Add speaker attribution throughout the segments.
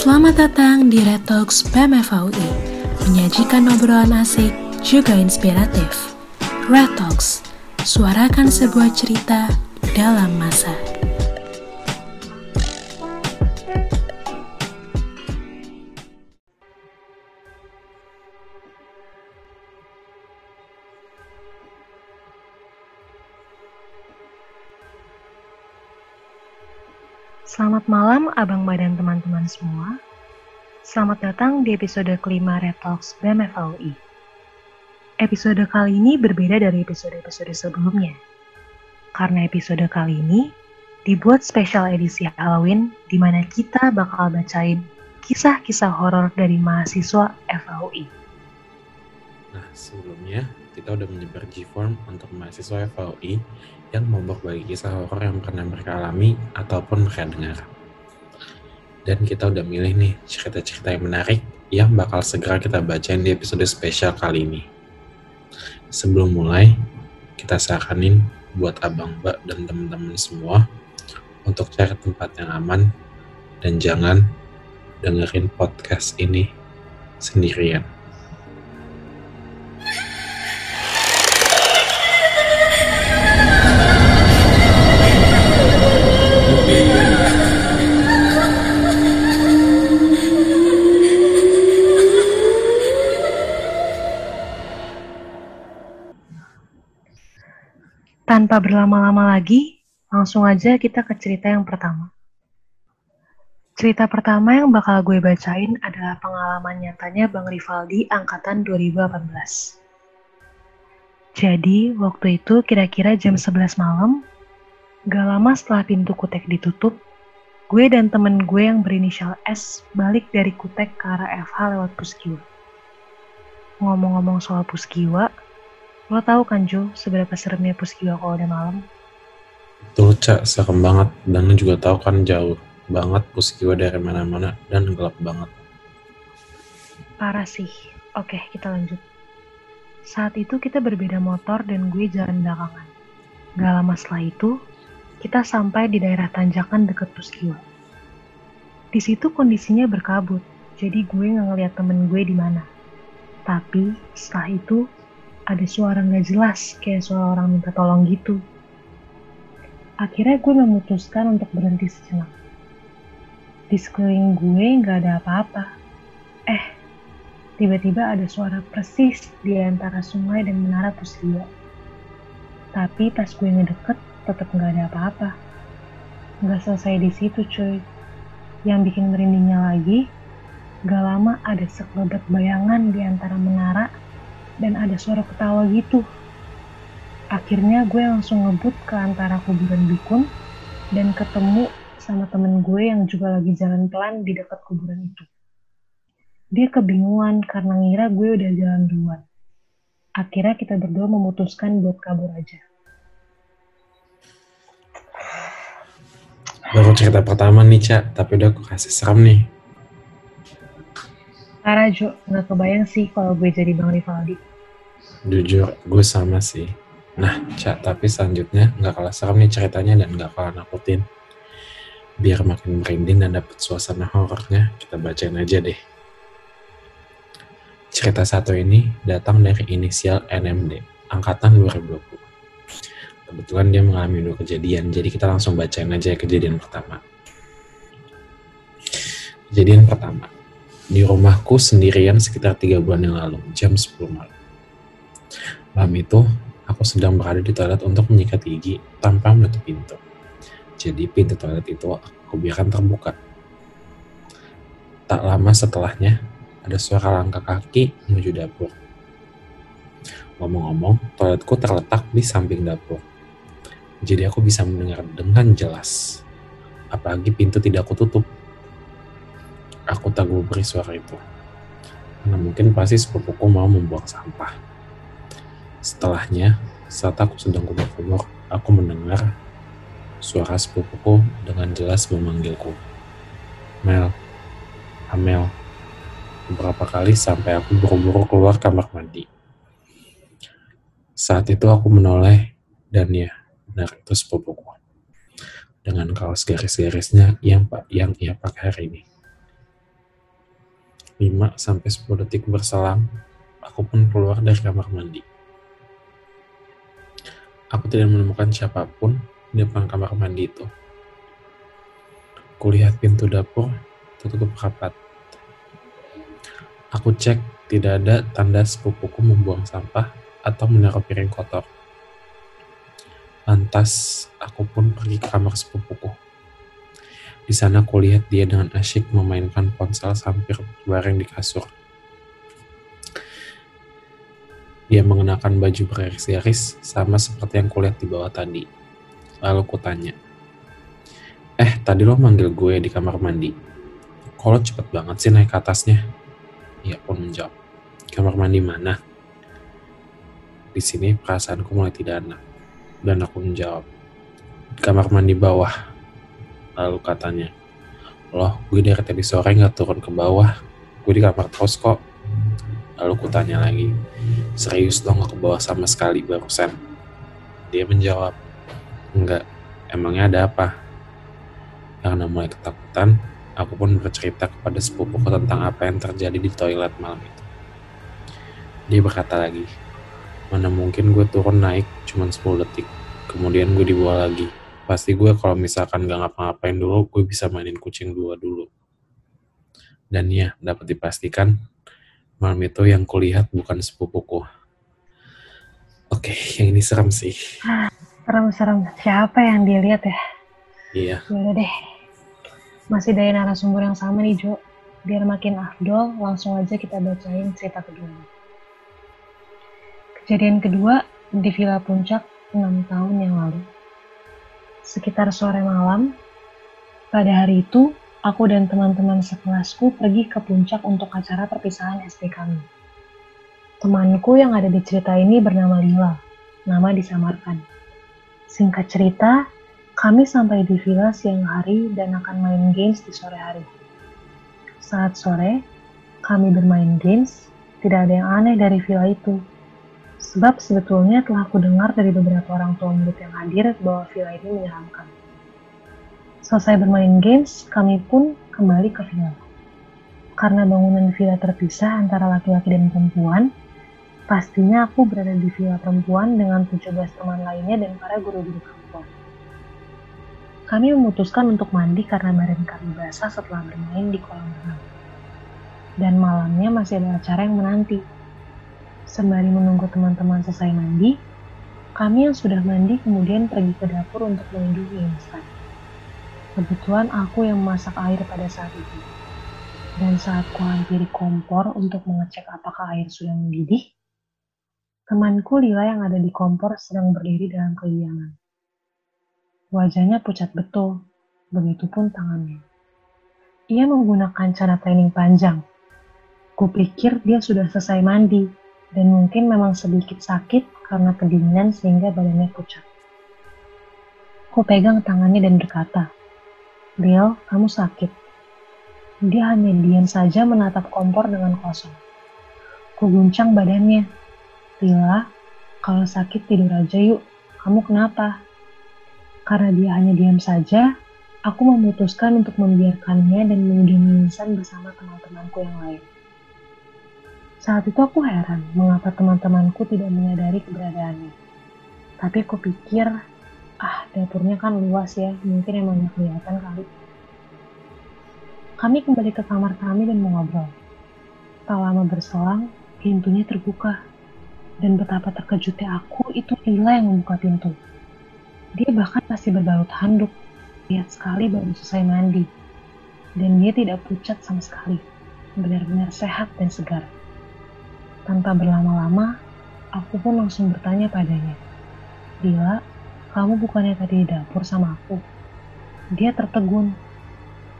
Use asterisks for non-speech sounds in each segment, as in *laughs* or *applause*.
Speaker 1: Selamat datang di Red Talks BEM FAUI, menyajikan obrolan asik juga inspiratif. Red Talks, suarakan sebuah cerita dalam masa. Selamat malam Abang Badan teman-teman semua. Selamat datang di episode kelima Red Talks BMFAUI. Episode kali ini berbeda dari episode-episode sebelumnya. Karena episode kali ini dibuat spesial edisi Halloween di mana kita bakal bacain kisah-kisah horor dari mahasiswa FAUI.
Speaker 2: Nah, sebelumnya kita udah menyebar G-Form untuk mahasiswa FAUI yang mau berbagi kisah horor yang pernah mereka alami ataupun mereka dengar. Dan kita udah milih nih cerita-cerita yang menarik yang bakal segera kita bacain di episode spesial kali ini. Sebelum mulai, kita saranin buat abang, mbak, dan teman-teman semua untuk cari tempat yang aman dan jangan dengerin podcast ini sendirian.
Speaker 1: Tanpa berlama-lama lagi, langsung aja kita ke cerita yang pertama. Cerita pertama yang bakal gue bacain adalah pengalaman nyatanya Bang Rivaldi angkatan 2018. Jadi, waktu itu kira-kira jam 11 malam, gak lama setelah pintu kutek ditutup, gue dan temen gue yang berinisial S balik dari kutek ke arah FH lewat Puskiwa. Ngomong-ngomong soal Puskiwa, Lo tau kan Jo, seberapa seremnya Puskiwa kalau udah malam?
Speaker 2: Betul, Cak. Serem banget. Dan lo juga tahu kan jauh banget Puskiwa dari mana-mana dan gelap banget.
Speaker 1: Parah sih. Oke, kita lanjut. Saat itu kita berbeda motor dan gue jalan belakangan. Gak lama setelah itu, kita sampai di daerah tanjakan deket Puskiwa. Di situ kondisinya berkabut, jadi gue nggak ngeliat temen gue di mana. Tapi setelah itu ada suara nggak jelas kayak suara orang minta tolong gitu. Akhirnya gue memutuskan untuk berhenti sejenak. Di sekeliling gue nggak ada apa-apa. Eh, tiba-tiba ada suara persis di antara sungai dan menara Pusia. Tapi pas gue ngedeket, tetap nggak ada apa-apa. Nggak selesai di situ cuy. Yang bikin merindingnya lagi, gak lama ada sekelebat bayangan di antara menara dan ada suara ketawa gitu. Akhirnya gue langsung ngebut ke antara kuburan bikun dan ketemu sama temen gue yang juga lagi jalan pelan di dekat kuburan itu. Dia kebingungan karena ngira gue udah jalan duluan. Akhirnya kita berdua memutuskan buat kabur aja.
Speaker 2: Baru cerita pertama nih, Cak. Tapi udah aku kasih serem nih.
Speaker 1: Parah Jo, nggak kebayang sih kalau gue jadi Bang Rivaldi.
Speaker 2: Jujur, gue sama sih. Nah, Cak, tapi selanjutnya nggak kalah serem nih ceritanya dan nggak kalah nakutin. Biar makin merinding dan dapet suasana horornya, kita bacain aja deh. Cerita satu ini datang dari inisial NMD, angkatan 2020. Kebetulan dia mengalami dua kejadian, jadi kita langsung bacain aja kejadian pertama. Kejadian pertama, di rumahku sendirian sekitar tiga bulan yang lalu, jam 10 malam. Malam itu, aku sedang berada di toilet untuk menyikat gigi tanpa menutup pintu. Jadi pintu toilet itu aku biarkan terbuka. Tak lama setelahnya, ada suara langkah kaki menuju dapur. Ngomong-ngomong, toiletku terletak di samping dapur. Jadi aku bisa mendengar dengan jelas. Apalagi pintu tidak aku tutup. Aku tak beri suara itu. Karena mungkin pasti sepupuku mau membuang sampah. Setelahnya, saat aku sedang kumur-kumur, aku mendengar suara sepupuku dengan jelas memanggilku. Mel, Amel, beberapa kali sampai aku buru-buru keluar kamar mandi. Saat itu aku menoleh dan ya, benar itu sepupuku. Dengan kaos garis-garisnya yang pak yang ia pakai hari ini. 5-10 detik berselang, aku pun keluar dari kamar mandi. Aku tidak menemukan siapa pun di depan kamar mandi itu. Kulihat pintu dapur tertutup rapat. Aku cek tidak ada tanda sepupuku membuang sampah atau menaruh piring kotor. Lantas, aku pun pergi ke kamar sepupuku. Di sana kulihat dia dengan asyik memainkan ponsel sambil berbaring di kasur. Dia mengenakan baju beriris-iris sama seperti yang kulihat di bawah tadi. Lalu kutanya, Eh, tadi lo manggil gue di kamar mandi. Kalau cepet banget sih naik ke atasnya. Ia pun menjawab, kamar mandi mana? Di sini perasaanku mulai tidak enak. Dan aku menjawab, kamar mandi bawah. Lalu katanya, loh gue dari tadi sore nggak turun ke bawah, gue di kamar terus kok. Lalu ku tanya lagi, serius dong nggak ke bawah sama sekali barusan? Dia menjawab, enggak, emangnya ada apa? Karena mulai ketakutan, aku pun bercerita kepada sepupuku tentang apa yang terjadi di toilet malam itu. Dia berkata lagi, mana mungkin gue turun naik cuma 10 detik, kemudian gue dibawa lagi pasti gue kalau misalkan gak ngapa-ngapain dulu, gue bisa mainin kucing dua dulu. Dan ya, dapat dipastikan, malam itu yang kulihat bukan sepupuku. Oke, yang ini serem sih.
Speaker 1: Serem-serem. Siapa yang dilihat ya?
Speaker 2: Iya.
Speaker 1: Yaudah deh. Masih dari narasumber yang sama nih, Jo. Biar makin afdol, langsung aja kita bacain cerita kedua. Kejadian kedua di Villa Puncak 6 tahun yang lalu. Sekitar sore malam, pada hari itu, aku dan teman-teman sekelasku pergi ke puncak untuk acara perpisahan SD kami. Temanku yang ada di cerita ini bernama Lila, nama disamarkan. Singkat cerita, kami sampai di villa siang hari dan akan main games di sore hari. Saat sore, kami bermain games, tidak ada yang aneh dari villa itu. Sebab sebetulnya telah aku dengar dari beberapa orang tua murid yang hadir bahwa villa ini menyeramkan. Selesai bermain games, kami pun kembali ke villa. Karena bangunan villa terpisah antara laki-laki dan perempuan, pastinya aku berada di villa perempuan dengan 17 teman lainnya dan para guru-guru perempuan. Kami memutuskan untuk mandi karena badan kami basah setelah bermain di kolam renang. Dan malamnya masih ada acara yang menanti, Sembari menunggu teman-teman selesai mandi, kami yang sudah mandi kemudian pergi ke dapur untuk menunggu mie instan. Kebetulan aku yang memasak air pada saat itu. Dan saat ku hampiri kompor untuk mengecek apakah air sudah mendidih, temanku Lila yang ada di kompor sedang berdiri dalam kediaman. Wajahnya pucat betul, begitupun tangannya. Ia menggunakan cara training panjang. Kupikir dia sudah selesai mandi, dan mungkin memang sedikit sakit karena kedinginan sehingga badannya pucat. Ku pegang tangannya dan berkata, Lil, kamu sakit. Dia hanya diam saja menatap kompor dengan kosong. Ku guncang badannya. Lila, kalau sakit tidur aja yuk. Kamu kenapa? Karena dia hanya diam saja, aku memutuskan untuk membiarkannya dan mengunjungi insan bersama teman-temanku yang lain. Saat itu aku heran mengapa teman-temanku tidak menyadari keberadaannya. Tapi aku pikir, ah dapurnya kan luas ya, mungkin emang gak kelihatan kali. Kami kembali ke kamar kami dan mengobrol. Tak lama berselang, pintunya terbuka. Dan betapa terkejutnya aku, itu Lila yang membuka pintu. Dia bahkan masih berbalut handuk. Lihat sekali baru selesai mandi. Dan dia tidak pucat sama sekali. Benar-benar sehat dan segar. Tanpa berlama-lama, aku pun langsung bertanya padanya. Dila, kamu bukannya tadi di dapur sama aku? Dia tertegun.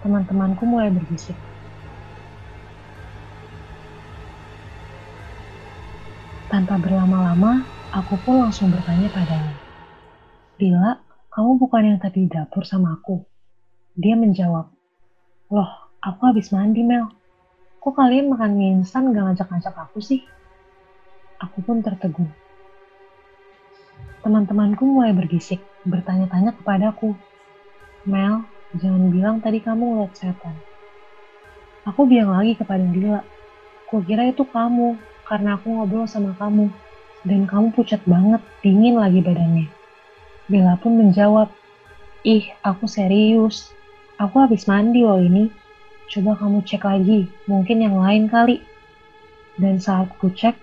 Speaker 1: Teman-temanku mulai berbisik. Tanpa berlama-lama, aku pun langsung bertanya padanya. Dila, kamu bukan yang tadi di dapur sama aku? Dia menjawab, Loh, aku habis mandi, Mel kok kalian makan mie instan gak ngajak-ngajak aku sih? Aku pun tertegun. Teman-temanku mulai berbisik, bertanya-tanya kepadaku. Mel, jangan bilang tadi kamu ngeliat setan. Aku bilang lagi kepada Dila, kira itu kamu, karena aku ngobrol sama kamu. Dan kamu pucat banget, dingin lagi badannya. Bella pun menjawab, ih aku serius. Aku habis mandi loh ini. Coba kamu cek lagi, mungkin yang lain kali. Dan saat ku cek,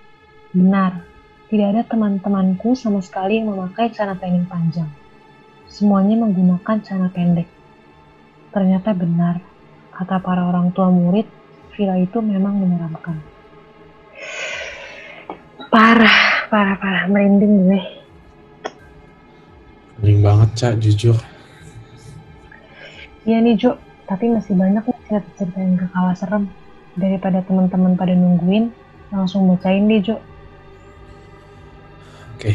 Speaker 1: benar, tidak ada teman-temanku sama sekali yang memakai celana pendek panjang. Semuanya menggunakan celana pendek. Ternyata benar, kata para orang tua murid, villa itu memang menyeramkan. Parah, parah, parah, merinding gue.
Speaker 2: Merinding banget, Cak, jujur.
Speaker 1: Iya nih, Jo, tapi masih banyak nih cerita-cerita yang gak kalah serem. Daripada teman-teman pada nungguin, langsung bacain deh, Jo.
Speaker 2: Oke,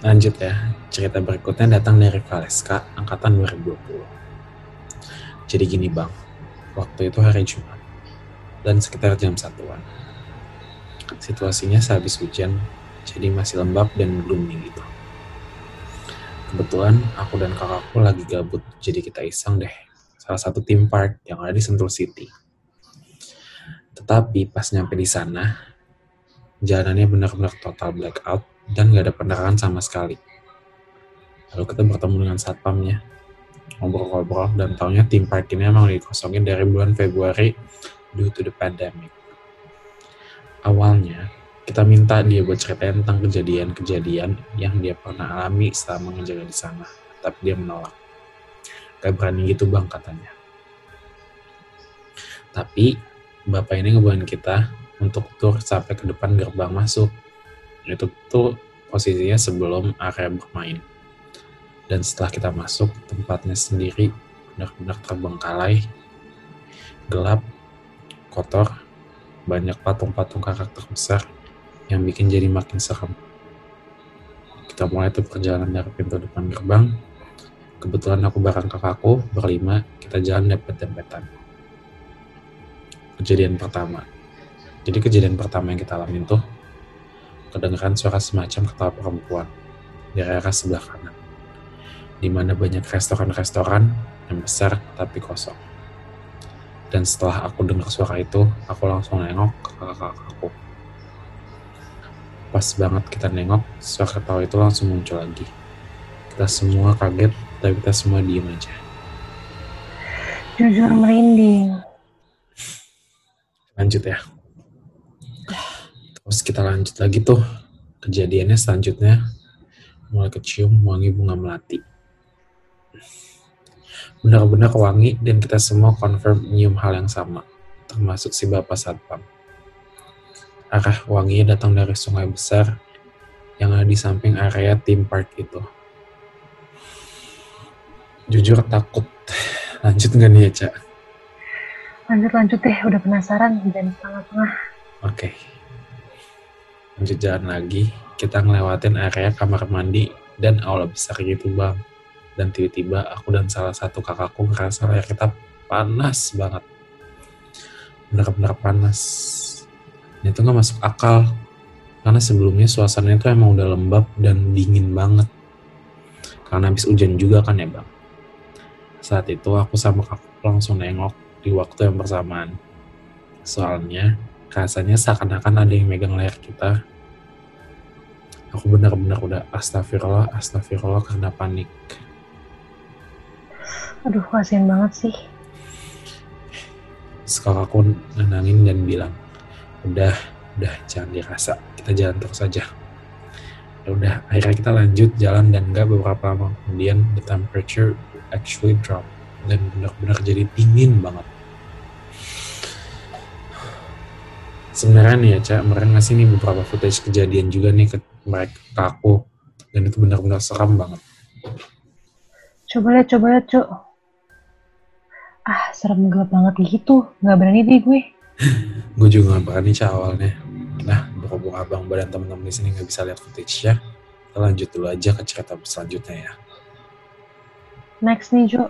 Speaker 2: lanjut ya. Cerita berikutnya datang dari Valeska, angkatan 2020. Jadi gini bang, waktu itu hari Jumat, dan sekitar jam satuan. Situasinya sehabis hujan, jadi masih lembab dan gloomy gitu. Kebetulan aku dan kakakku lagi gabut, jadi kita iseng deh. Salah satu theme park yang ada di Sentul City. Tetapi pas nyampe di sana, jalanannya benar-benar total blackout dan gak ada penerangan sama sekali. Lalu kita bertemu dengan satpamnya, ngobrol-ngobrol, dan taunya theme park ini emang dikosongin dari bulan Februari due to the pandemic awalnya kita minta dia buat ceritain tentang kejadian-kejadian yang dia pernah alami selama menjaga di sana. Tapi dia menolak. Gak berani gitu bang katanya. Tapi bapak ini ngebuahin kita untuk tur sampai ke depan gerbang masuk. Itu tuh posisinya sebelum area bermain. Dan setelah kita masuk, tempatnya sendiri benar-benar terbengkalai, gelap, kotor, banyak patung-patung karakter besar yang bikin jadi makin serem. Kita mulai tuh perjalanan dari pintu depan gerbang. Kebetulan aku bareng kakakku, berlima, kita jalan dempet-dempetan. Kejadian pertama. Jadi kejadian pertama yang kita alami tuh, kedengeran suara semacam ketawa perempuan di area sebelah kanan. Di mana banyak restoran-restoran yang besar tapi kosong dan setelah aku dengar suara itu, aku langsung nengok ke kakak-kakakku. Pas banget kita nengok, suara ketawa itu langsung muncul lagi. Kita semua kaget, tapi kita semua diem aja.
Speaker 1: Jujur merinding.
Speaker 2: Lanjut ya. Terus kita lanjut lagi tuh. Kejadiannya selanjutnya mulai kecium wangi bunga melati benar-benar wangi dan kita semua confirm nyium hal yang sama, termasuk si bapak satpam. Arah wanginya datang dari sungai besar yang ada di samping area theme park itu. Jujur takut. *laughs* Lanjut nggak nih ya, Cak?
Speaker 1: Lanjut-lanjut deh, udah penasaran dan setengah-tengah.
Speaker 2: Oke. Okay. Lanjut jalan lagi, kita ngelewatin area kamar mandi dan aula besar gitu, Bang. Dan tiba-tiba aku dan salah satu kakakku ngerasa leher kita panas banget. Benar-benar panas. Dan itu nggak masuk akal. Karena sebelumnya suasananya itu emang udah lembab dan dingin banget. Karena habis hujan juga kan ya bang. Saat itu aku sama kakakku langsung nengok di waktu yang bersamaan. Soalnya rasanya seakan-akan ada yang megang leher kita aku benar-benar udah astagfirullah astagfirullah karena panik
Speaker 1: Aduh, kasihan banget sih.
Speaker 2: Sekarang aku nenangin dan bilang, udah, udah jangan dirasa, kita jalan terus saja. Ya udah, akhirnya kita lanjut jalan dan gak beberapa lama kemudian the temperature actually drop dan benar-benar jadi dingin banget. Sebenarnya nih ya, Cak, mereka ngasih nih beberapa footage kejadian juga nih ke mereka ke aku. Dan itu benar-benar seram banget.
Speaker 1: Coba lihat, coba lihat, Cuk. Ah serem gelap banget gitu. Nggak berani deh gue. *laughs*
Speaker 2: Gue juga gak berani sih awalnya. Nah berhubung abang badan temen-temen di sini nggak bisa lihat footage ya. Kita lanjut dulu aja ke cerita selanjutnya ya.
Speaker 1: Next nih Jo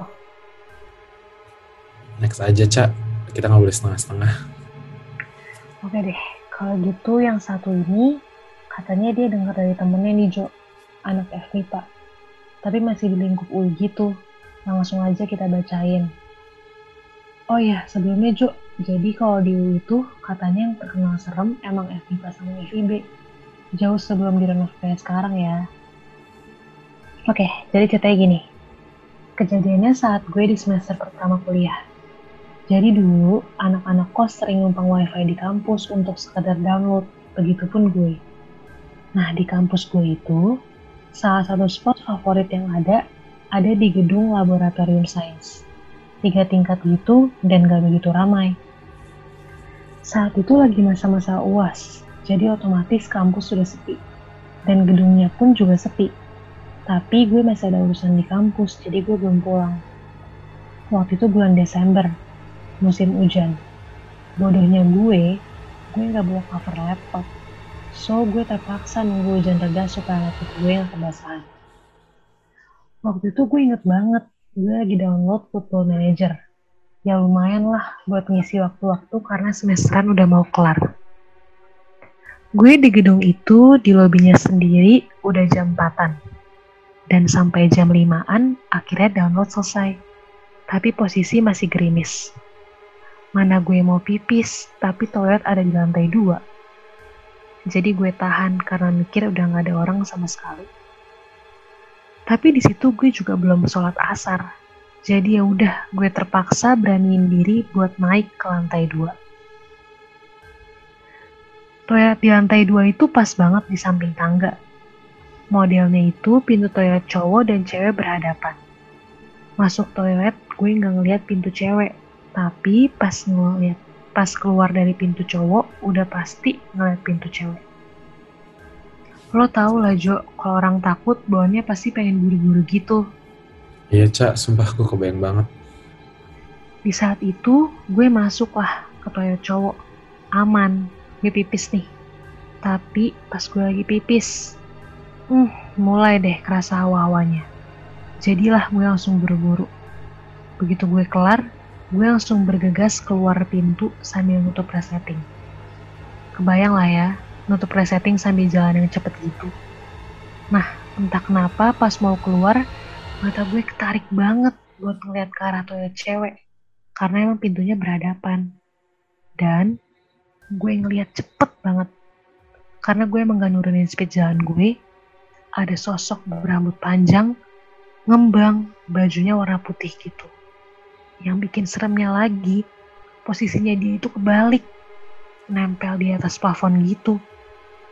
Speaker 2: next aja cak. Kita nggak boleh setengah-setengah
Speaker 1: oke deh kalau gitu yang satu ini katanya dia dengar dari temennya nih Jo anak FMIPA tapi masih di lingkup UI gitu langsung aja kita bacain Oh ya, sebelumnya Jo, Jadi kalau di UI itu katanya yang terkenal serem emang FIB sama FIB. Jauh sebelum direnov kayak sekarang ya. Oke, jadi ceritanya gini. Kejadiannya saat gue di semester pertama kuliah. Jadi dulu, anak-anak kos sering numpang wifi di kampus untuk sekedar download. Begitupun gue. Nah, di kampus gue itu, salah satu spot favorit yang ada, ada di gedung laboratorium sains. Tiga tingkat gitu dan gak begitu ramai. Saat itu lagi masa-masa UAS, jadi otomatis kampus sudah sepi. Dan gedungnya pun juga sepi. Tapi gue masih ada urusan di kampus, jadi gue belum pulang. Waktu itu bulan Desember, musim hujan. Bodohnya gue, gue gak bawa cover laptop. So, gue terpaksa nunggu hujan reda supaya laptop gue yang kebasahan. Waktu itu gue inget banget, gue lagi download Football Manager ya lumayan lah buat ngisi waktu-waktu karena semesteran udah mau kelar. Gue di gedung itu di lobinya sendiri udah jam 4 Dan sampai jam 5-an akhirnya download selesai. Tapi posisi masih gerimis. Mana gue mau pipis, tapi toilet ada di lantai 2. Jadi gue tahan karena mikir udah gak ada orang sama sekali. Tapi di situ gue juga belum sholat asar, jadi ya udah, gue terpaksa beraniin diri buat naik ke lantai dua. Toilet di lantai dua itu pas banget di samping tangga. Modelnya itu pintu toilet cowok dan cewek berhadapan. Masuk toilet, gue nggak ngeliat pintu cewek, tapi pas ngeliat pas keluar dari pintu cowok, udah pasti ngeliat pintu cewek. Lo tau lah Jo, kalau orang takut bawaannya pasti pengen buru-buru gitu,
Speaker 2: Iya, Cak. Sumpah gue kebayang banget.
Speaker 1: Di saat itu, gue masuk lah ke toilet cowok. Aman, gue pipis nih. Tapi pas gue lagi pipis, hmm, mulai deh kerasa hawa-hawanya. Jadilah gue langsung buru-buru. Begitu gue kelar, gue langsung bergegas keluar pintu sambil nutup resetting. Kebayang lah ya, nutup resetting sambil jalan yang cepet gitu. Nah, entah kenapa pas mau keluar, mata gue ketarik banget buat ngeliat ke arah toilet cewek karena emang pintunya berhadapan dan gue ngeliat cepet banget karena gue emang gak nurunin speed jalan gue ada sosok berambut panjang ngembang bajunya warna putih gitu yang bikin seremnya lagi posisinya dia itu kebalik nempel di atas plafon gitu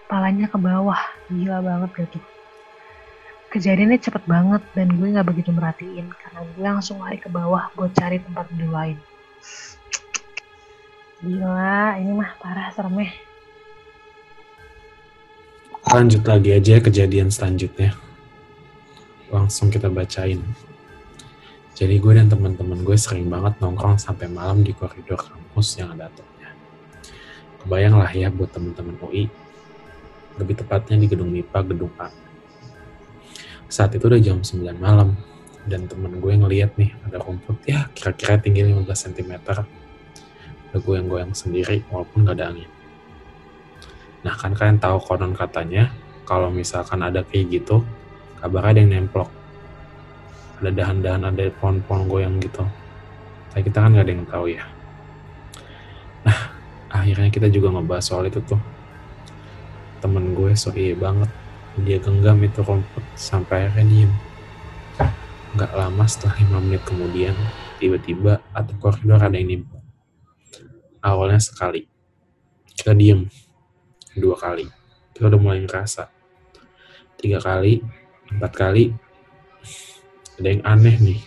Speaker 1: palanya ke bawah gila banget gak tuh kejadiannya cepet banget dan gue nggak begitu merhatiin karena gue langsung lari ke bawah buat cari tempat tidur lain. Gila, ini mah parah seremnya.
Speaker 2: Lanjut lagi aja kejadian selanjutnya. Langsung kita bacain. Jadi gue dan teman-teman gue sering banget nongkrong sampai malam di koridor kampus yang ada atapnya. Kebayang lah ya buat teman-teman UI. Lebih tepatnya di gedung MIPA, gedung A saat itu udah jam 9 malam dan temen gue ngeliat nih ada rumput ya kira-kira tinggi 15 cm udah yang goyang sendiri walaupun gak ada angin nah kan kalian tahu konon katanya kalau misalkan ada kayak gitu kabar ada yang nemplok ada dahan-dahan ada pohon-pohon goyang gitu tapi kita kan gak ada yang tahu ya nah akhirnya kita juga ngebahas soal itu tuh temen gue so iya banget dia genggam itu rumput sampai akhirnya diem. Gak lama setelah lima menit kemudian, tiba-tiba atap koridor ada yang nimbul. Awalnya sekali. Kita diem. Dua kali. Kita udah mulai ngerasa. Tiga kali, empat kali, ada yang aneh nih.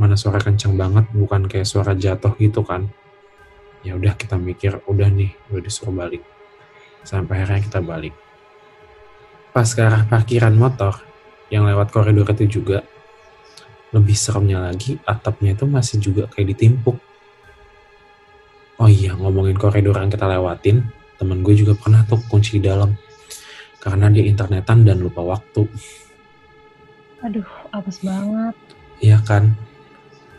Speaker 2: Mana suara kencang banget, bukan kayak suara jatuh gitu kan. Ya udah kita mikir, udah nih, udah disuruh balik. Sampai akhirnya kita balik pas ke arah parkiran motor yang lewat koridor itu juga lebih seremnya lagi atapnya itu masih juga kayak ditimpuk oh iya ngomongin koridor yang kita lewatin temen gue juga pernah tuh kunci di dalam karena dia internetan dan lupa waktu
Speaker 1: aduh apes banget
Speaker 2: iya kan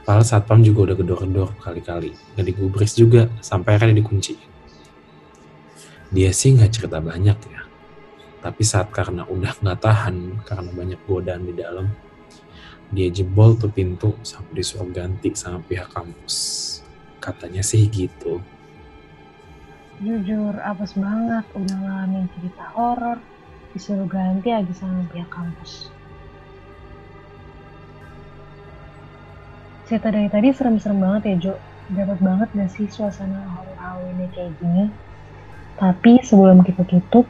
Speaker 2: Padahal satpam juga udah gedor-gedor kali-kali. Gak digubris juga, sampai akhirnya dikunci. Dia sih nggak cerita banyak ya tapi saat karena udah nggak tahan karena banyak godaan di dalam dia jebol tuh pintu sampai disuruh ganti sama pihak kampus Katanya sih gitu.
Speaker 1: Jujur, apes banget udah ngalamin cerita horor, disuruh ganti aja sama pihak kampus. Cerita dari tadi serem-serem banget ya, Jo. Dapat banget gak sih suasana ini kayak gini? Tapi sebelum kita tutup,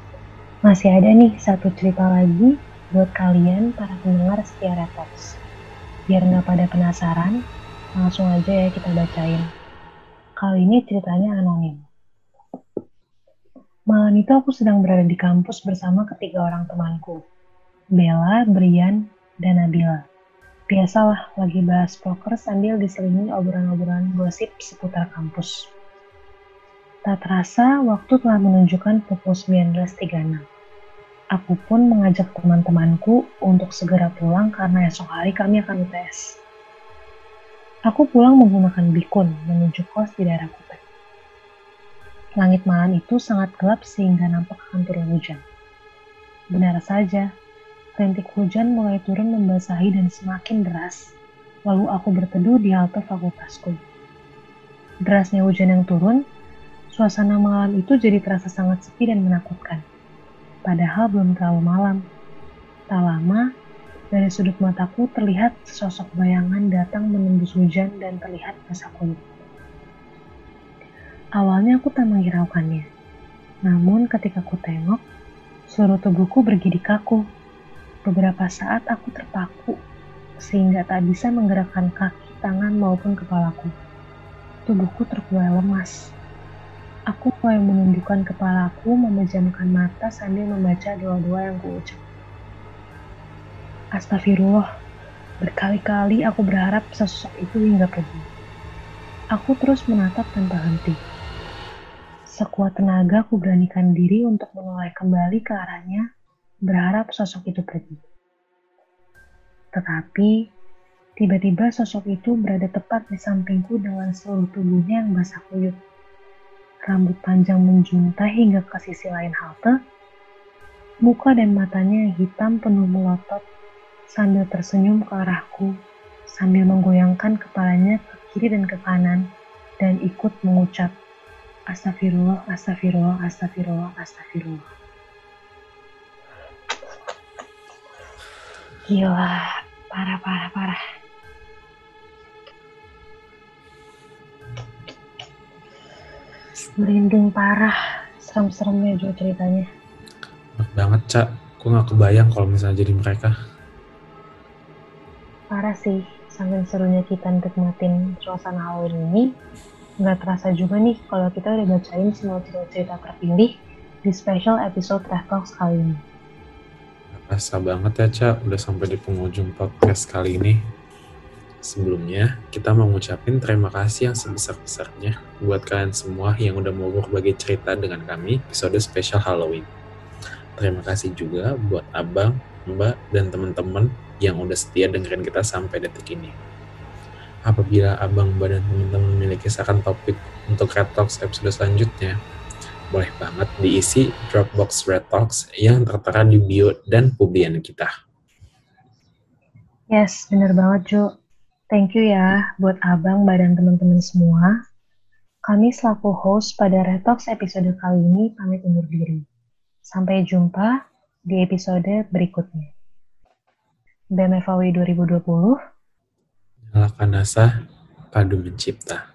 Speaker 1: masih ada nih satu cerita lagi buat kalian para pendengar setia Retox. Biar nggak pada penasaran, langsung aja ya kita bacain. Kali ini ceritanya anonim. Malam itu aku sedang berada di kampus bersama ketiga orang temanku. Bella, Brian, dan Nabila. Biasalah lagi bahas poker sambil diselingi obrolan-obrolan gosip seputar kampus. Tak terasa waktu telah menunjukkan pukul 19.36. Aku pun mengajak teman-temanku untuk segera pulang karena esok hari kami akan UTS. Aku pulang menggunakan bikun menuju kos di daerah Kutai. Langit malam itu sangat gelap sehingga nampak turun hujan. Benar saja, rintik hujan mulai turun membasahi dan semakin deras. Lalu aku berteduh di halte fakultasku. Derasnya hujan yang turun, suasana malam itu jadi terasa sangat sepi dan menakutkan. Padahal belum terlalu malam. Tak lama, dari sudut mataku terlihat sesosok bayangan datang menembus hujan dan terlihat basah kulit. Awalnya aku tak menghiraukannya. Namun ketika aku tengok, seluruh tubuhku bergidik kaku. Beberapa saat aku terpaku, sehingga tak bisa menggerakkan kaki, tangan, maupun kepalaku. Tubuhku terkulai lemas. Aku mulai menundukkan kepalaku, memejamkan mata sambil membaca doa-doa yang kuucap. Astagfirullah, berkali-kali aku berharap sosok itu hingga pergi. Aku terus menatap tanpa henti. Sekuat tenaga aku beranikan diri untuk menoleh kembali ke arahnya, berharap sosok itu pergi. Tetapi, tiba-tiba sosok itu berada tepat di sampingku dengan seluruh tubuhnya yang basah kuyup. Rambut panjang menjuntai hingga ke sisi lain halte, muka dan matanya hitam penuh melotot sambil tersenyum ke arahku, sambil menggoyangkan kepalanya ke kiri dan ke kanan, dan ikut mengucap, Astagfirullah, astagfirullah, astagfirullah, astagfirullah. Gila, parah, parah, parah. Merinding parah, serem-seremnya juga ceritanya.
Speaker 2: Enak banget, Cak. Gue gak kebayang kalau misalnya jadi mereka.
Speaker 1: Parah sih, sambil serunya kita nikmatin suasana Halloween ini, nggak terasa juga nih kalau kita udah bacain semua cerita-cerita terpilih di special episode Talks kali ini.
Speaker 2: Rasa banget ya, Cak, udah sampai di penghujung podcast kali ini. Sebelumnya, kita mau ngucapin terima kasih yang sebesar-besarnya buat kalian semua yang udah mau berbagi cerita dengan kami episode spesial Halloween. Terima kasih juga buat abang, mbak, dan teman-teman yang udah setia dengerin kita sampai detik ini. Apabila abang mbak dan teman-teman memiliki saran topik untuk Red Talks episode selanjutnya, boleh banget diisi Dropbox Red Talks yang tertera di bio dan publian kita.
Speaker 1: Yes, bener banget Jo. Thank you ya buat abang, mbak, dan teman-teman semua. Kami selaku host pada Red Talks episode kali ini pamit undur diri. Sampai jumpa di episode berikutnya. BMFAW 2020
Speaker 2: Nyalakan asa, padu mencipta.